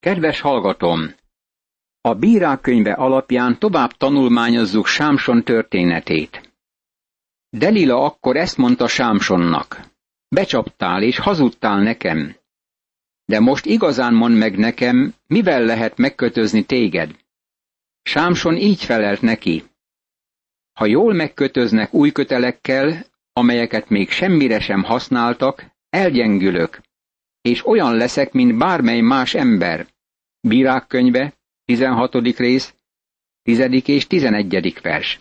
Kedves hallgatom! A bírák könyve alapján tovább tanulmányozzuk Sámson történetét. Delila akkor ezt mondta Sámsonnak. Becsaptál és hazudtál nekem. De most igazán mond meg nekem, mivel lehet megkötözni téged. Sámson így felelt neki. Ha jól megkötöznek új kötelekkel, amelyeket még semmire sem használtak, elgyengülök, és olyan leszek, mint bármely más ember. Bírák könyve, 16. rész, 10. és 11. vers.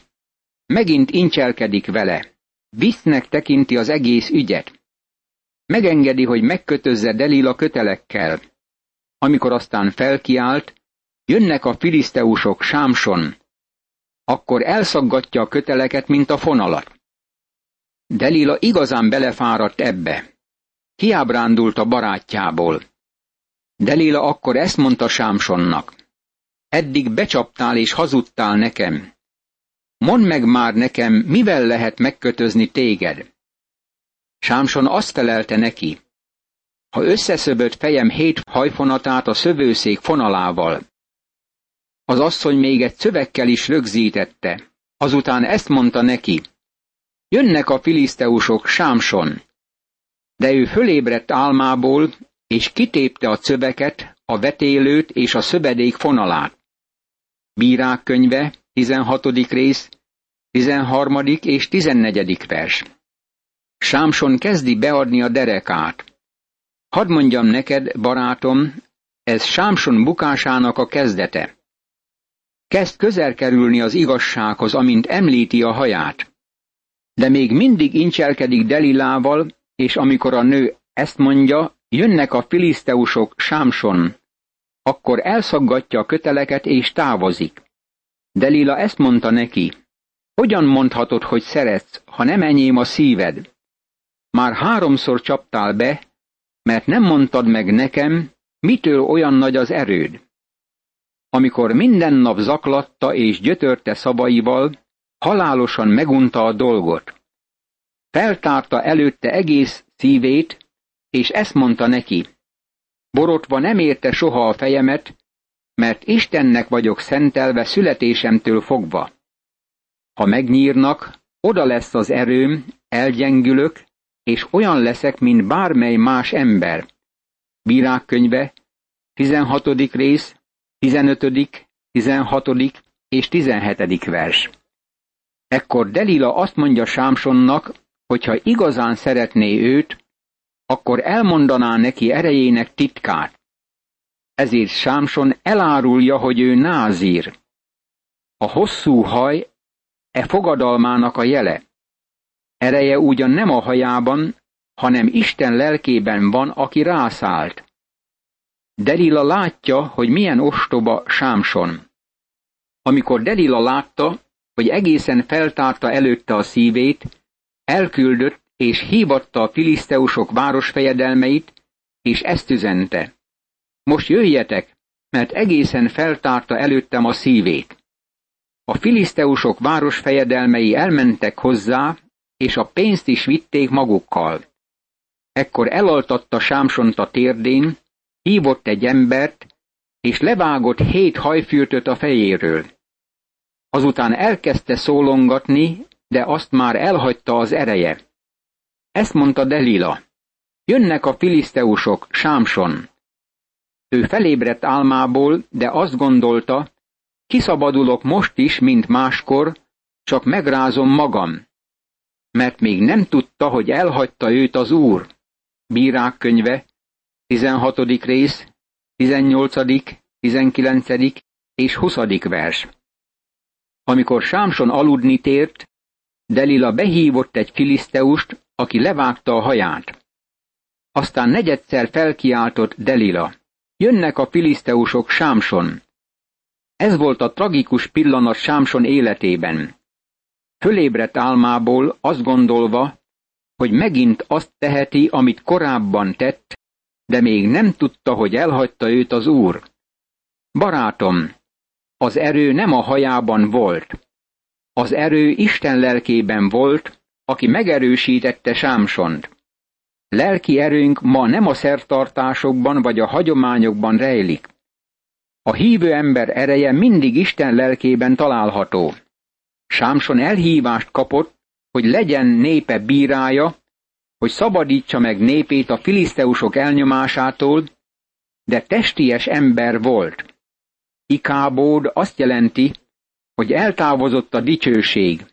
Megint incselkedik vele. Visznek tekinti az egész ügyet. Megengedi, hogy megkötözze Delila kötelekkel. Amikor aztán felkiált, jönnek a filiszteusok Sámson. Akkor elszaggatja a köteleket, mint a fonalat. Delila igazán belefáradt ebbe. Kiábrándult a barátjából. Delila akkor ezt mondta Sámsonnak. Eddig becsaptál és hazudtál nekem. Mondd meg már nekem, mivel lehet megkötözni téged. Sámson azt felelte neki. Ha összeszöbött fejem hét hajfonatát a szövőszék fonalával. Az asszony még egy szövekkel is rögzítette. Azután ezt mondta neki. Jönnek a filiszteusok, Sámson. De ő fölébredt álmából, és kitépte a szöveket, a vetélőt és a szövedék fonalát. Bírák könyve, 16. rész, 13. és 14. vers. Sámson kezdi beadni a derekát. Hadd mondjam neked, barátom, ez Sámson bukásának a kezdete. Kezd közel kerülni az igazsághoz, amint említi a haját. De még mindig incselkedik Delilával, és amikor a nő ezt mondja, jönnek a filiszteusok Sámson, akkor elszaggatja a köteleket és távozik. Delila ezt mondta neki, hogyan mondhatod, hogy szeretsz, ha nem enyém a szíved? Már háromszor csaptál be, mert nem mondtad meg nekem, mitől olyan nagy az erőd. Amikor minden nap zaklatta és gyötörte szabaival, halálosan megunta a dolgot. Feltárta előtte egész szívét, és ezt mondta neki. Borotva nem érte soha a fejemet, mert Istennek vagyok szentelve születésemtől fogva. Ha megnyírnak, oda lesz az erőm, elgyengülök, és olyan leszek, mint bármely más ember. Bírák könyve, 16. rész, 15., 16. és 17. vers. Ekkor Delila azt mondja Sámsonnak, hogyha igazán szeretné őt, akkor elmondaná neki erejének titkát. Ezért Sámson elárulja, hogy ő názír. A hosszú haj e fogadalmának a jele. Ereje ugyan nem a hajában, hanem Isten lelkében van, aki rászállt. Delila látja, hogy milyen ostoba Sámson. Amikor Delila látta, hogy egészen feltárta előtte a szívét, elküldött és hívatta a filiszteusok városfejedelmeit, és ezt üzente. Most jöjjetek, mert egészen feltárta előttem a szívét. A filiszteusok városfejedelmei elmentek hozzá, és a pénzt is vitték magukkal. Ekkor elaltatta Sámsont a térdén, hívott egy embert, és levágott hét hajfürtöt a fejéről. Azután elkezdte szólongatni, de azt már elhagyta az ereje. Ezt mondta Delila. Jönnek a filiszteusok, Sámson. Ő felébredt álmából, de azt gondolta, kiszabadulok most is, mint máskor, csak megrázom magam. Mert még nem tudta, hogy elhagyta őt az Úr. Bírák könyve, 16. rész, 18., 19. és 20. vers. Amikor Sámson aludni tért, Delila behívott egy filiszteust, aki levágta a haját. Aztán negyedszer felkiáltott Delila. Jönnek a filiszteusok Sámson. Ez volt a tragikus pillanat Sámson életében. Fölébredt álmából azt gondolva, hogy megint azt teheti, amit korábban tett, de még nem tudta, hogy elhagyta őt az Úr. Barátom, az erő nem a hajában volt. Az erő Isten lelkében volt, aki megerősítette Sámsont. Lelki erőnk ma nem a szertartásokban vagy a hagyományokban rejlik. A hívő ember ereje mindig Isten lelkében található. Sámson elhívást kapott, hogy legyen népe bírája, hogy szabadítsa meg népét a filiszteusok elnyomásától, de testies ember volt. Ikábód azt jelenti, hogy eltávozott a dicsőség,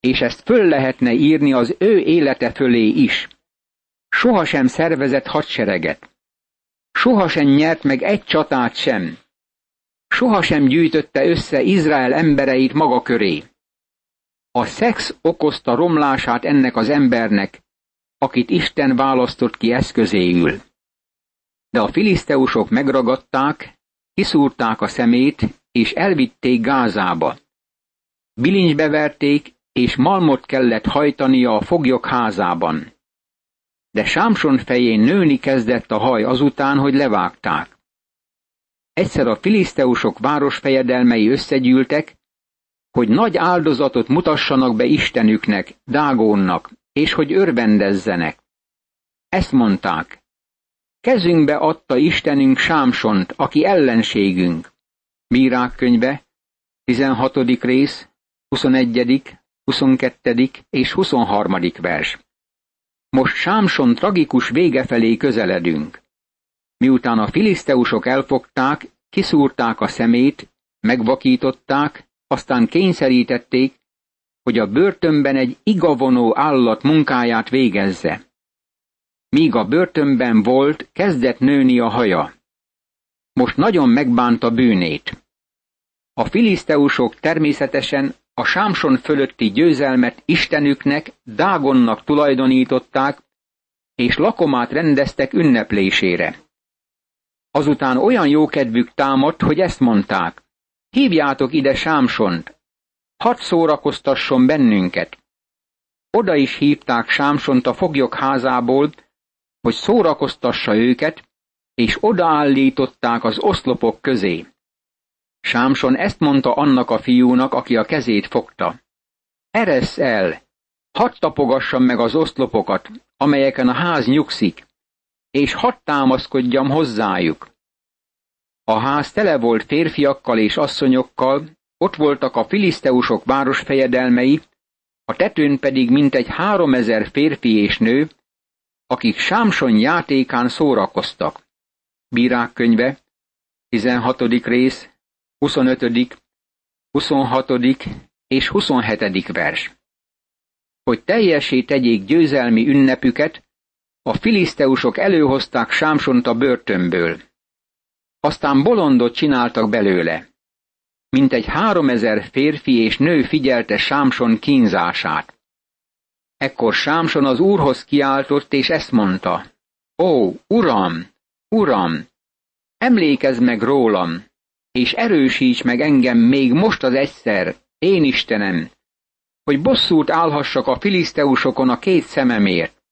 és ezt föl lehetne írni az ő élete fölé is. Sohasem szervezett hadsereget. Sohasem nyert meg egy csatát sem. Sohasem gyűjtötte össze Izrael embereit maga köré. A szex okozta romlását ennek az embernek, akit Isten választott ki eszközéül. De a filiszteusok megragadták, kiszúrták a szemét, és elvitték Gázába. Bilincsbe verték, és malmot kellett hajtania a foglyok házában. De Sámson fején nőni kezdett a haj azután, hogy levágták. Egyszer a filiszteusok városfejedelmei összegyűltek, hogy nagy áldozatot mutassanak be Istenüknek, Dágónnak, és hogy örvendezzenek. Ezt mondták. Kezünkbe adta Istenünk Sámsont, aki ellenségünk. Bírák könyve, 16. rész, 21., 22. és 23. vers. Most Sámson tragikus vége felé közeledünk. Miután a filiszteusok elfogták, kiszúrták a szemét, megvakították, aztán kényszerítették, hogy a börtönben egy igavonó állat munkáját végezze. Míg a börtönben volt, kezdett nőni a haja. Most nagyon megbánta bűnét. A filiszteusok természetesen a Sámson fölötti győzelmet Istenüknek, Dágonnak tulajdonították, és lakomát rendeztek ünneplésére. Azután olyan jókedvük támadt, hogy ezt mondták. Hívjátok ide Sámsont, hadd szórakoztasson bennünket. Oda is hívták Sámsont a foglyok házából, hogy szórakoztassa őket, és odaállították az oszlopok közé. Sámson ezt mondta annak a fiúnak, aki a kezét fogta. Eresz el, hadd tapogassam meg az oszlopokat, amelyeken a ház nyugszik, és hadd támaszkodjam hozzájuk. A ház tele volt férfiakkal és asszonyokkal, ott voltak a filiszteusok városfejedelmei, a tetőn pedig mintegy háromezer férfi és nő, akik Sámson játékán szórakoztak. Bírák könyve, 16. rész, 25., 26. és 27. vers. Hogy teljesé tegyék győzelmi ünnepüket, a filiszteusok előhozták Sámsont a börtönből. Aztán bolondot csináltak belőle. Mintegy háromezer férfi és nő figyelte Sámson kínzását. Ekkor Sámson az úrhoz kiáltott, és ezt mondta. Ó, uram, uram, emlékezz meg rólam, és erősíts meg engem még most az egyszer, én Istenem, hogy bosszút állhassak a filiszteusokon a két szememért.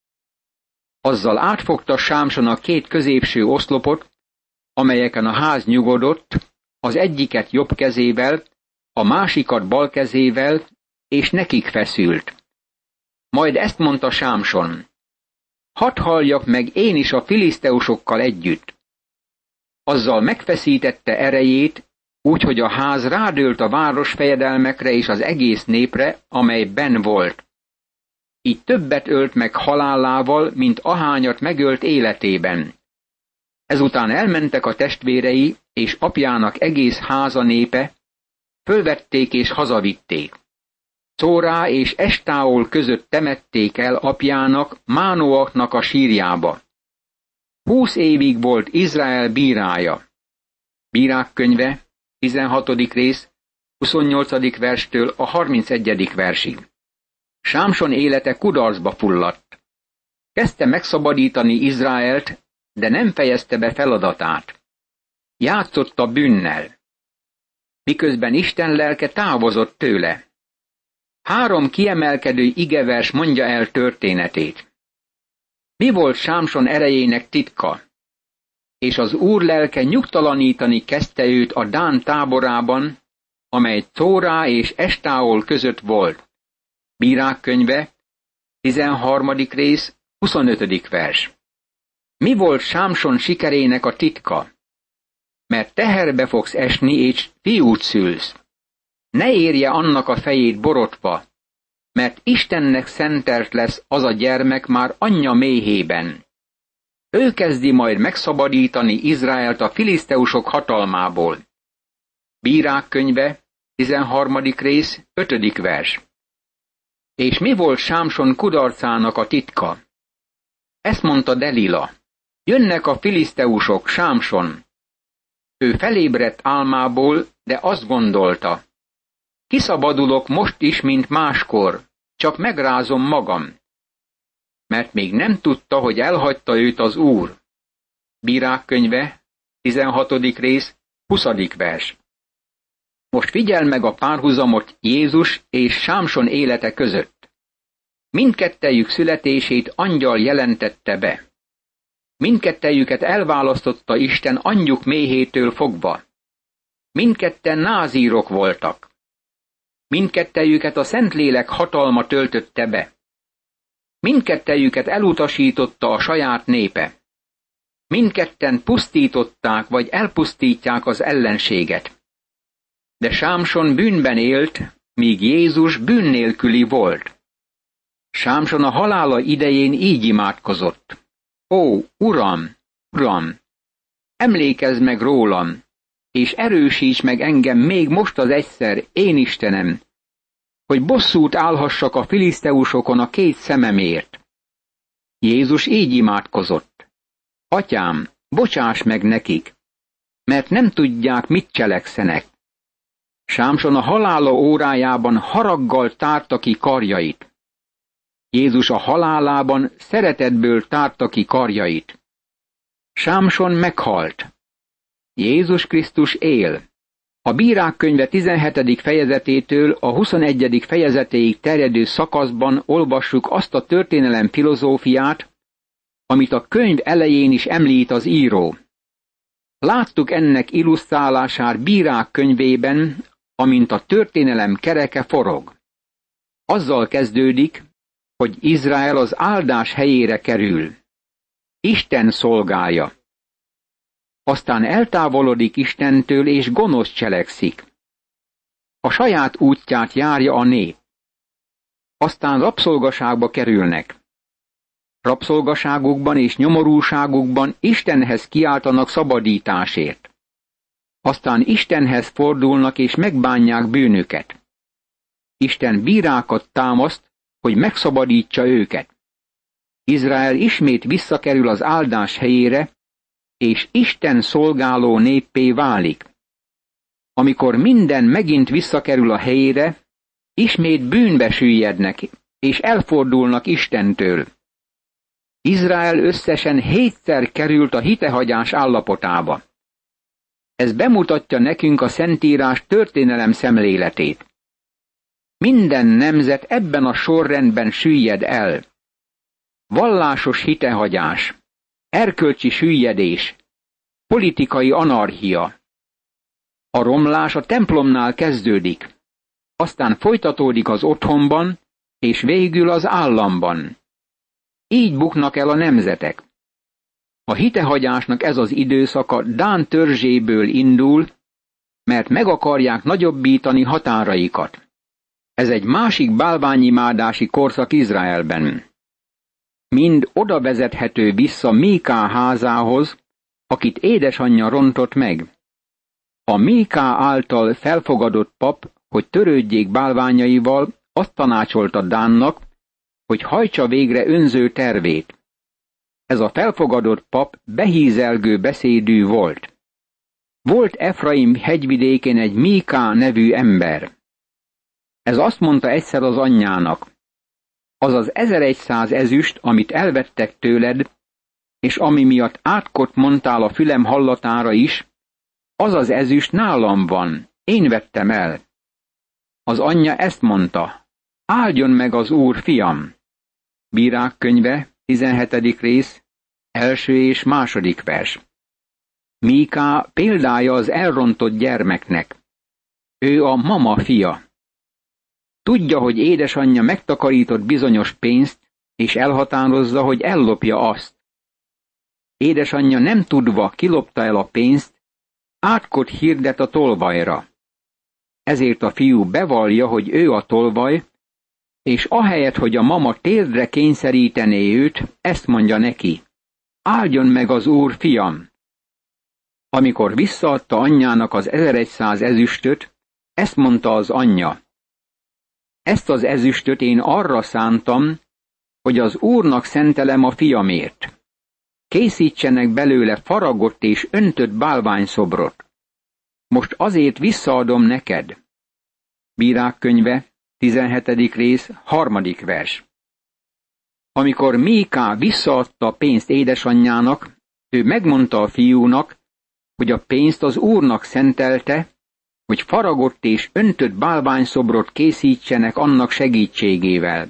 Azzal átfogta Sámson a két középső oszlopot, amelyeken a ház nyugodott, az egyiket jobb kezével, a másikat bal kezével, és nekik feszült. Majd ezt mondta Sámson. Hadd halljak meg én is a filiszteusokkal együtt. Azzal megfeszítette erejét, úgyhogy a ház rádőlt a város fejedelmekre és az egész népre, amely ben volt. Így többet ölt meg halálával, mint ahányat megölt életében. Ezután elmentek a testvérei és apjának egész háza népe, fölvették és hazavitték. Szórá és Estáol között temették el apjának, Mánoaknak a sírjába. Húsz évig volt Izrael bírája. Bírák könyve, 16. rész, 28. verstől a 31. versig. Sámson élete kudarcba fulladt. Kezdte megszabadítani Izraelt, de nem fejezte be feladatát. Játszott a bűnnel. Miközben Isten lelke távozott tőle. Három kiemelkedő igevers mondja el történetét. Mi volt Sámson erejének titka? És az úr lelke nyugtalanítani kezdte őt a Dán táborában, amely Tórá és Estáol között volt. Bírák könyve, 13. rész, 25. vers. Mi volt Sámson sikerének a titka? mert teherbe fogsz esni, és fiút szülsz. Ne érje annak a fejét borotva, mert Istennek szentelt lesz az a gyermek már anyja méhében. Ő kezdi majd megszabadítani Izraelt a filiszteusok hatalmából. Bírák könyve, 13. rész, 5. vers. És mi volt Sámson kudarcának a titka? Ezt mondta Delila. Jönnek a filiszteusok, Sámson. Ő felébredt álmából, de azt gondolta. Kiszabadulok most is, mint máskor, csak megrázom magam. Mert még nem tudta, hogy elhagyta őt az Úr. Bírák könyve, 16. rész, 20. vers. Most figyel meg a párhuzamot Jézus és Sámson élete között. Mindkettejük születését angyal jelentette be. Mindkettejüket elválasztotta Isten anyjuk méhétől fogva. Mindketten názírok voltak. Mindkettejüket a Szentlélek hatalma töltötte be. Mindkettejüket elutasította a saját népe. Mindketten pusztították vagy elpusztítják az ellenséget. De Sámson bűnben élt, míg Jézus bűn nélküli volt. Sámson a halála idején így imádkozott. Ó, Uram, Uram, emlékezz meg rólam, és erősíts meg engem még most az egyszer, én Istenem, hogy bosszút állhassak a filiszteusokon a két szememért. Jézus így imádkozott. Atyám, bocsáss meg nekik, mert nem tudják, mit cselekszenek. Sámson a halála órájában haraggal tárta ki karjait. Jézus a halálában szeretetből tárta ki karjait. Sámson meghalt. Jézus Krisztus él. A bírák könyve 17. fejezetétől a 21. fejezetéig terjedő szakaszban olvassuk azt a történelem filozófiát, amit a könyv elején is említ az író. Láttuk ennek illusztrálását bírák könyvében, amint a történelem kereke forog. Azzal kezdődik, hogy Izrael az áldás helyére kerül. Isten szolgája. Aztán eltávolodik Istentől és gonosz cselekszik. A saját útját járja a nép. Aztán rabszolgaságba kerülnek. Rabszolgaságukban és nyomorúságukban Istenhez kiáltanak szabadításért. Aztán Istenhez fordulnak és megbánják bűnüket. Isten bírákat támaszt, hogy megszabadítsa őket. Izrael ismét visszakerül az áldás helyére, és Isten szolgáló néppé válik. Amikor minden megint visszakerül a helyére, ismét bűnbe süllyednek, és elfordulnak Istentől. Izrael összesen hétszer került a hitehagyás állapotába. Ez bemutatja nekünk a Szentírás történelem szemléletét. Minden nemzet ebben a sorrendben süllyed el. Vallásos hitehagyás, erkölcsi süllyedés, politikai anarchia. A romlás a templomnál kezdődik, aztán folytatódik az otthonban, és végül az államban. Így buknak el a nemzetek. A hitehagyásnak ez az időszaka Dán törzséből indul, mert meg akarják nagyobbítani határaikat. Ez egy másik bálványimádási korszak Izraelben. Mind oda vezethető vissza Míká házához, akit édesanyja rontott meg. A Míká által felfogadott pap, hogy törődjék bálványaival, azt tanácsolta Dánnak, hogy hajtsa végre önző tervét. Ez a felfogadott pap behízelgő beszédű volt. Volt Efraim hegyvidékén egy Míká nevű ember. Ez azt mondta egyszer az anyjának, az az 1100 ezüst, amit elvettek tőled, és ami miatt átkot mondtál a fülem hallatára is, az az ezüst nálam van, én vettem el. Az anyja ezt mondta, áldjon meg az úr, fiam. Bírák könyve, 17. rész, első és második vers. Míká példája az elrontott gyermeknek. Ő a mama fia. Tudja, hogy édesanyja megtakarított bizonyos pénzt, és elhatározza, hogy ellopja azt. Édesanyja nem tudva kilopta el a pénzt, átkot hirdet a tolvajra. Ezért a fiú bevallja, hogy ő a tolvaj, és ahelyett, hogy a mama térdre kényszerítené őt, ezt mondja neki. Áldjon meg az úr, fiam! Amikor visszaadta anyjának az 1100 ezüstöt, ezt mondta az anyja. Ezt az ezüstöt én arra szántam, hogy az úrnak szentelem a fiamért. Készítsenek belőle faragott és öntött bálványszobrot. Most azért visszaadom neked. Bírák könyve, 17. rész, harmadik vers. Amikor Méká visszaadta a pénzt édesanyjának, ő megmondta a fiúnak, hogy a pénzt az úrnak szentelte, hogy faragott és öntött bálványszobrot készítsenek annak segítségével.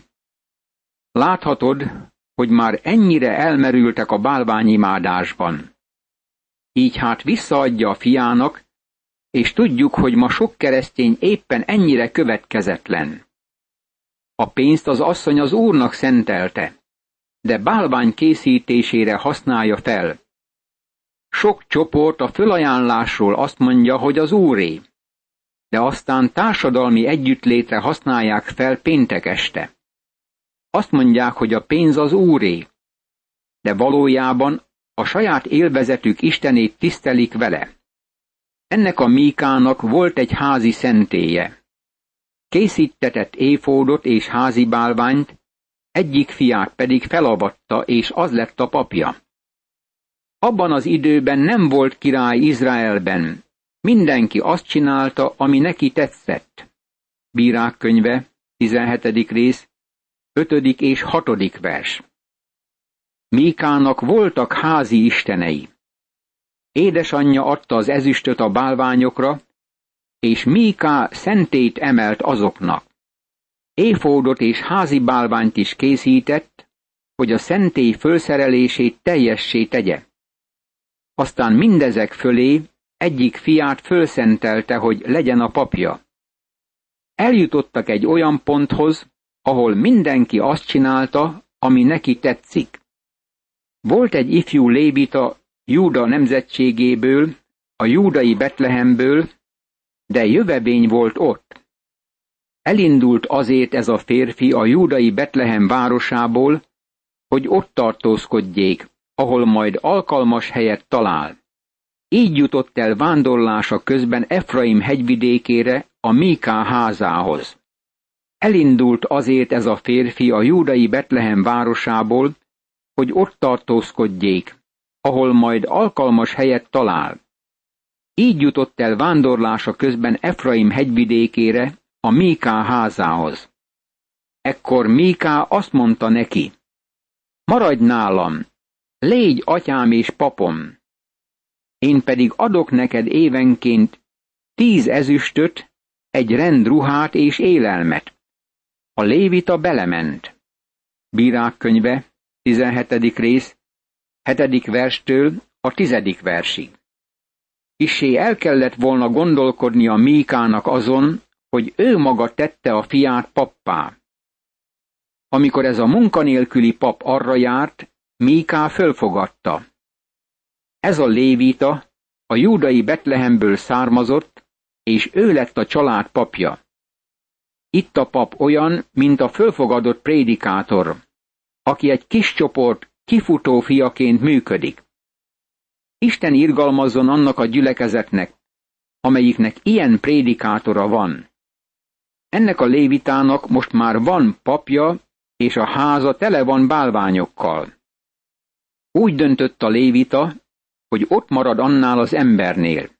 Láthatod, hogy már ennyire elmerültek a bálványimádásban. Így hát visszaadja a fiának, és tudjuk, hogy ma sok keresztény éppen ennyire következetlen. A pénzt az asszony az úrnak szentelte, de bálvány készítésére használja fel. Sok csoport a fölajánlásról azt mondja, hogy az úré, de aztán társadalmi együttlétre használják fel péntek este. Azt mondják, hogy a pénz az úré, de valójában a saját élvezetük Istenét tisztelik vele. Ennek a Míkának volt egy házi szentélye. Készítetett éfódot és házi bálványt, egyik fiát pedig felavatta, és az lett a papja. Abban az időben nem volt király Izraelben, mindenki azt csinálta, ami neki tetszett. Bírák könyve, 17. rész, 5. és 6. vers. Míkának voltak házi istenei. Édesanyja adta az ezüstöt a bálványokra, és Míká szentét emelt azoknak. Éfódot és házi bálványt is készített, hogy a szentély fölszerelését teljessé tegye. Aztán mindezek fölé egyik fiát fölszentelte, hogy legyen a papja. Eljutottak egy olyan ponthoz, ahol mindenki azt csinálta, ami neki tetszik. Volt egy ifjú lévita Júda nemzetségéből, a júdai Betlehemből, de jövevény volt ott. Elindult azért ez a férfi a júdai Betlehem városából, hogy ott tartózkodjék, ahol majd alkalmas helyet talál. Így jutott el vándorlása közben Efraim hegyvidékére, a Míká házához. Elindult azért ez a férfi a júdai Betlehem városából, hogy ott tartózkodjék, ahol majd alkalmas helyet talál. Így jutott el vándorlása közben Efraim hegyvidékére, a Míká házához. Ekkor Míká azt mondta neki, maradj nálam, légy atyám és papom, én pedig adok neked évenként tíz ezüstöt, egy rendruhát és élelmet. A lévita belement. Bírák könyve, 17. rész, 7. verstől a 10. versig. Kissé el kellett volna gondolkodni a Míkának azon, hogy ő maga tette a fiát pappá. Amikor ez a munkanélküli pap arra járt, Míká fölfogadta. Ez a lévita a júdai Betlehemből származott, és ő lett a család papja. Itt a pap olyan, mint a fölfogadott prédikátor, aki egy kis csoport kifutó fiaként működik. Isten irgalmazzon annak a gyülekezetnek, amelyiknek ilyen prédikátora van. Ennek a lévitának most már van papja, és a háza tele van bálványokkal. Úgy döntött a lévita, hogy ott marad annál az embernél.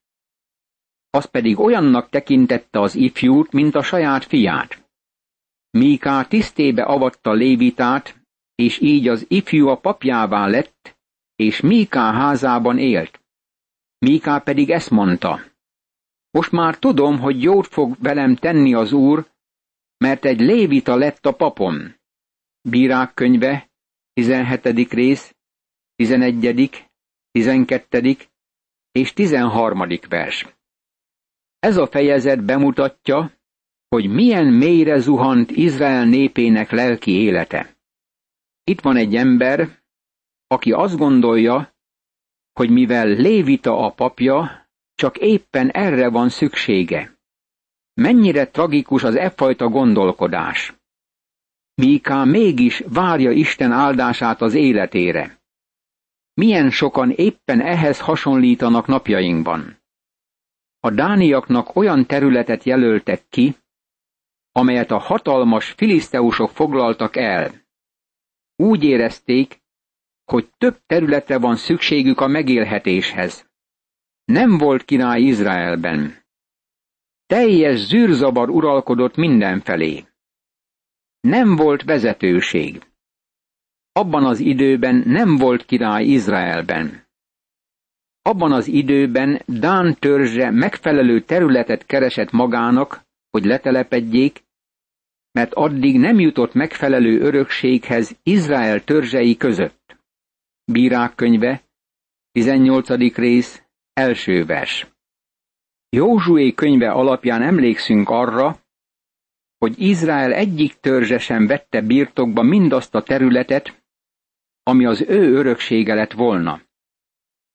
Az pedig olyannak tekintette az ifjút, mint a saját fiát. Míká tisztébe avatta lévitát, és így az ifjú a papjává lett, és Míká házában élt. Míká pedig ezt mondta. Most már tudom, hogy jót fog velem tenni az úr, mert egy lévita lett a papom. Bírák könyve, 17. rész, 11., 12. és 13. vers. Ez a fejezet bemutatja, hogy milyen mélyre zuhant Izrael népének lelki élete. Itt van egy ember, aki azt gondolja, hogy mivel Lévita a papja, csak éppen erre van szüksége. Mennyire tragikus az e fajta gondolkodás. Míká mégis várja Isten áldását az életére. Milyen sokan éppen ehhez hasonlítanak napjainkban. A dániaknak olyan területet jelöltek ki, amelyet a hatalmas filiszteusok foglaltak el. Úgy érezték, hogy több területre van szükségük a megélhetéshez. Nem volt király Izraelben. Teljes zűrzabar uralkodott mindenfelé. Nem volt vezetőség. Abban az időben nem volt király Izraelben. Abban az időben Dán törzse megfelelő területet keresett magának, hogy letelepedjék, mert addig nem jutott megfelelő örökséghez Izrael törzsei között. Bírák könyve, 18. rész, első vers. Józsué könyve alapján emlékszünk arra, hogy Izrael egyik törzse sem vette birtokba mindazt a területet, ami az ő öröksége lett volna.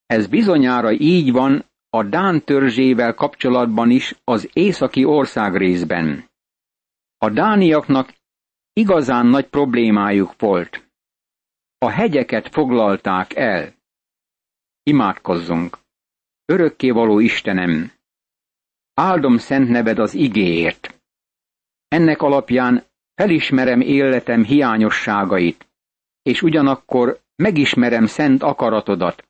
Ez bizonyára így van a Dán törzsével kapcsolatban is az északi ország részben. A dániaknak igazán nagy problémájuk volt. A hegyeket foglalták el. Imádkozzunk! Örökkévaló Istenem! Áldom szent neved az igéért. Ennek alapján felismerem életem hiányosságait, és ugyanakkor megismerem szent akaratodat,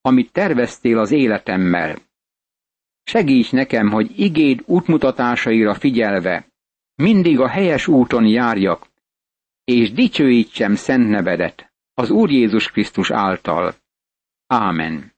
amit terveztél az életemmel. Segíts nekem, hogy igéd útmutatásaira figyelve, mindig a helyes úton járjak, és dicsőítsem szent nevedet, az Úr Jézus Krisztus által. Ámen.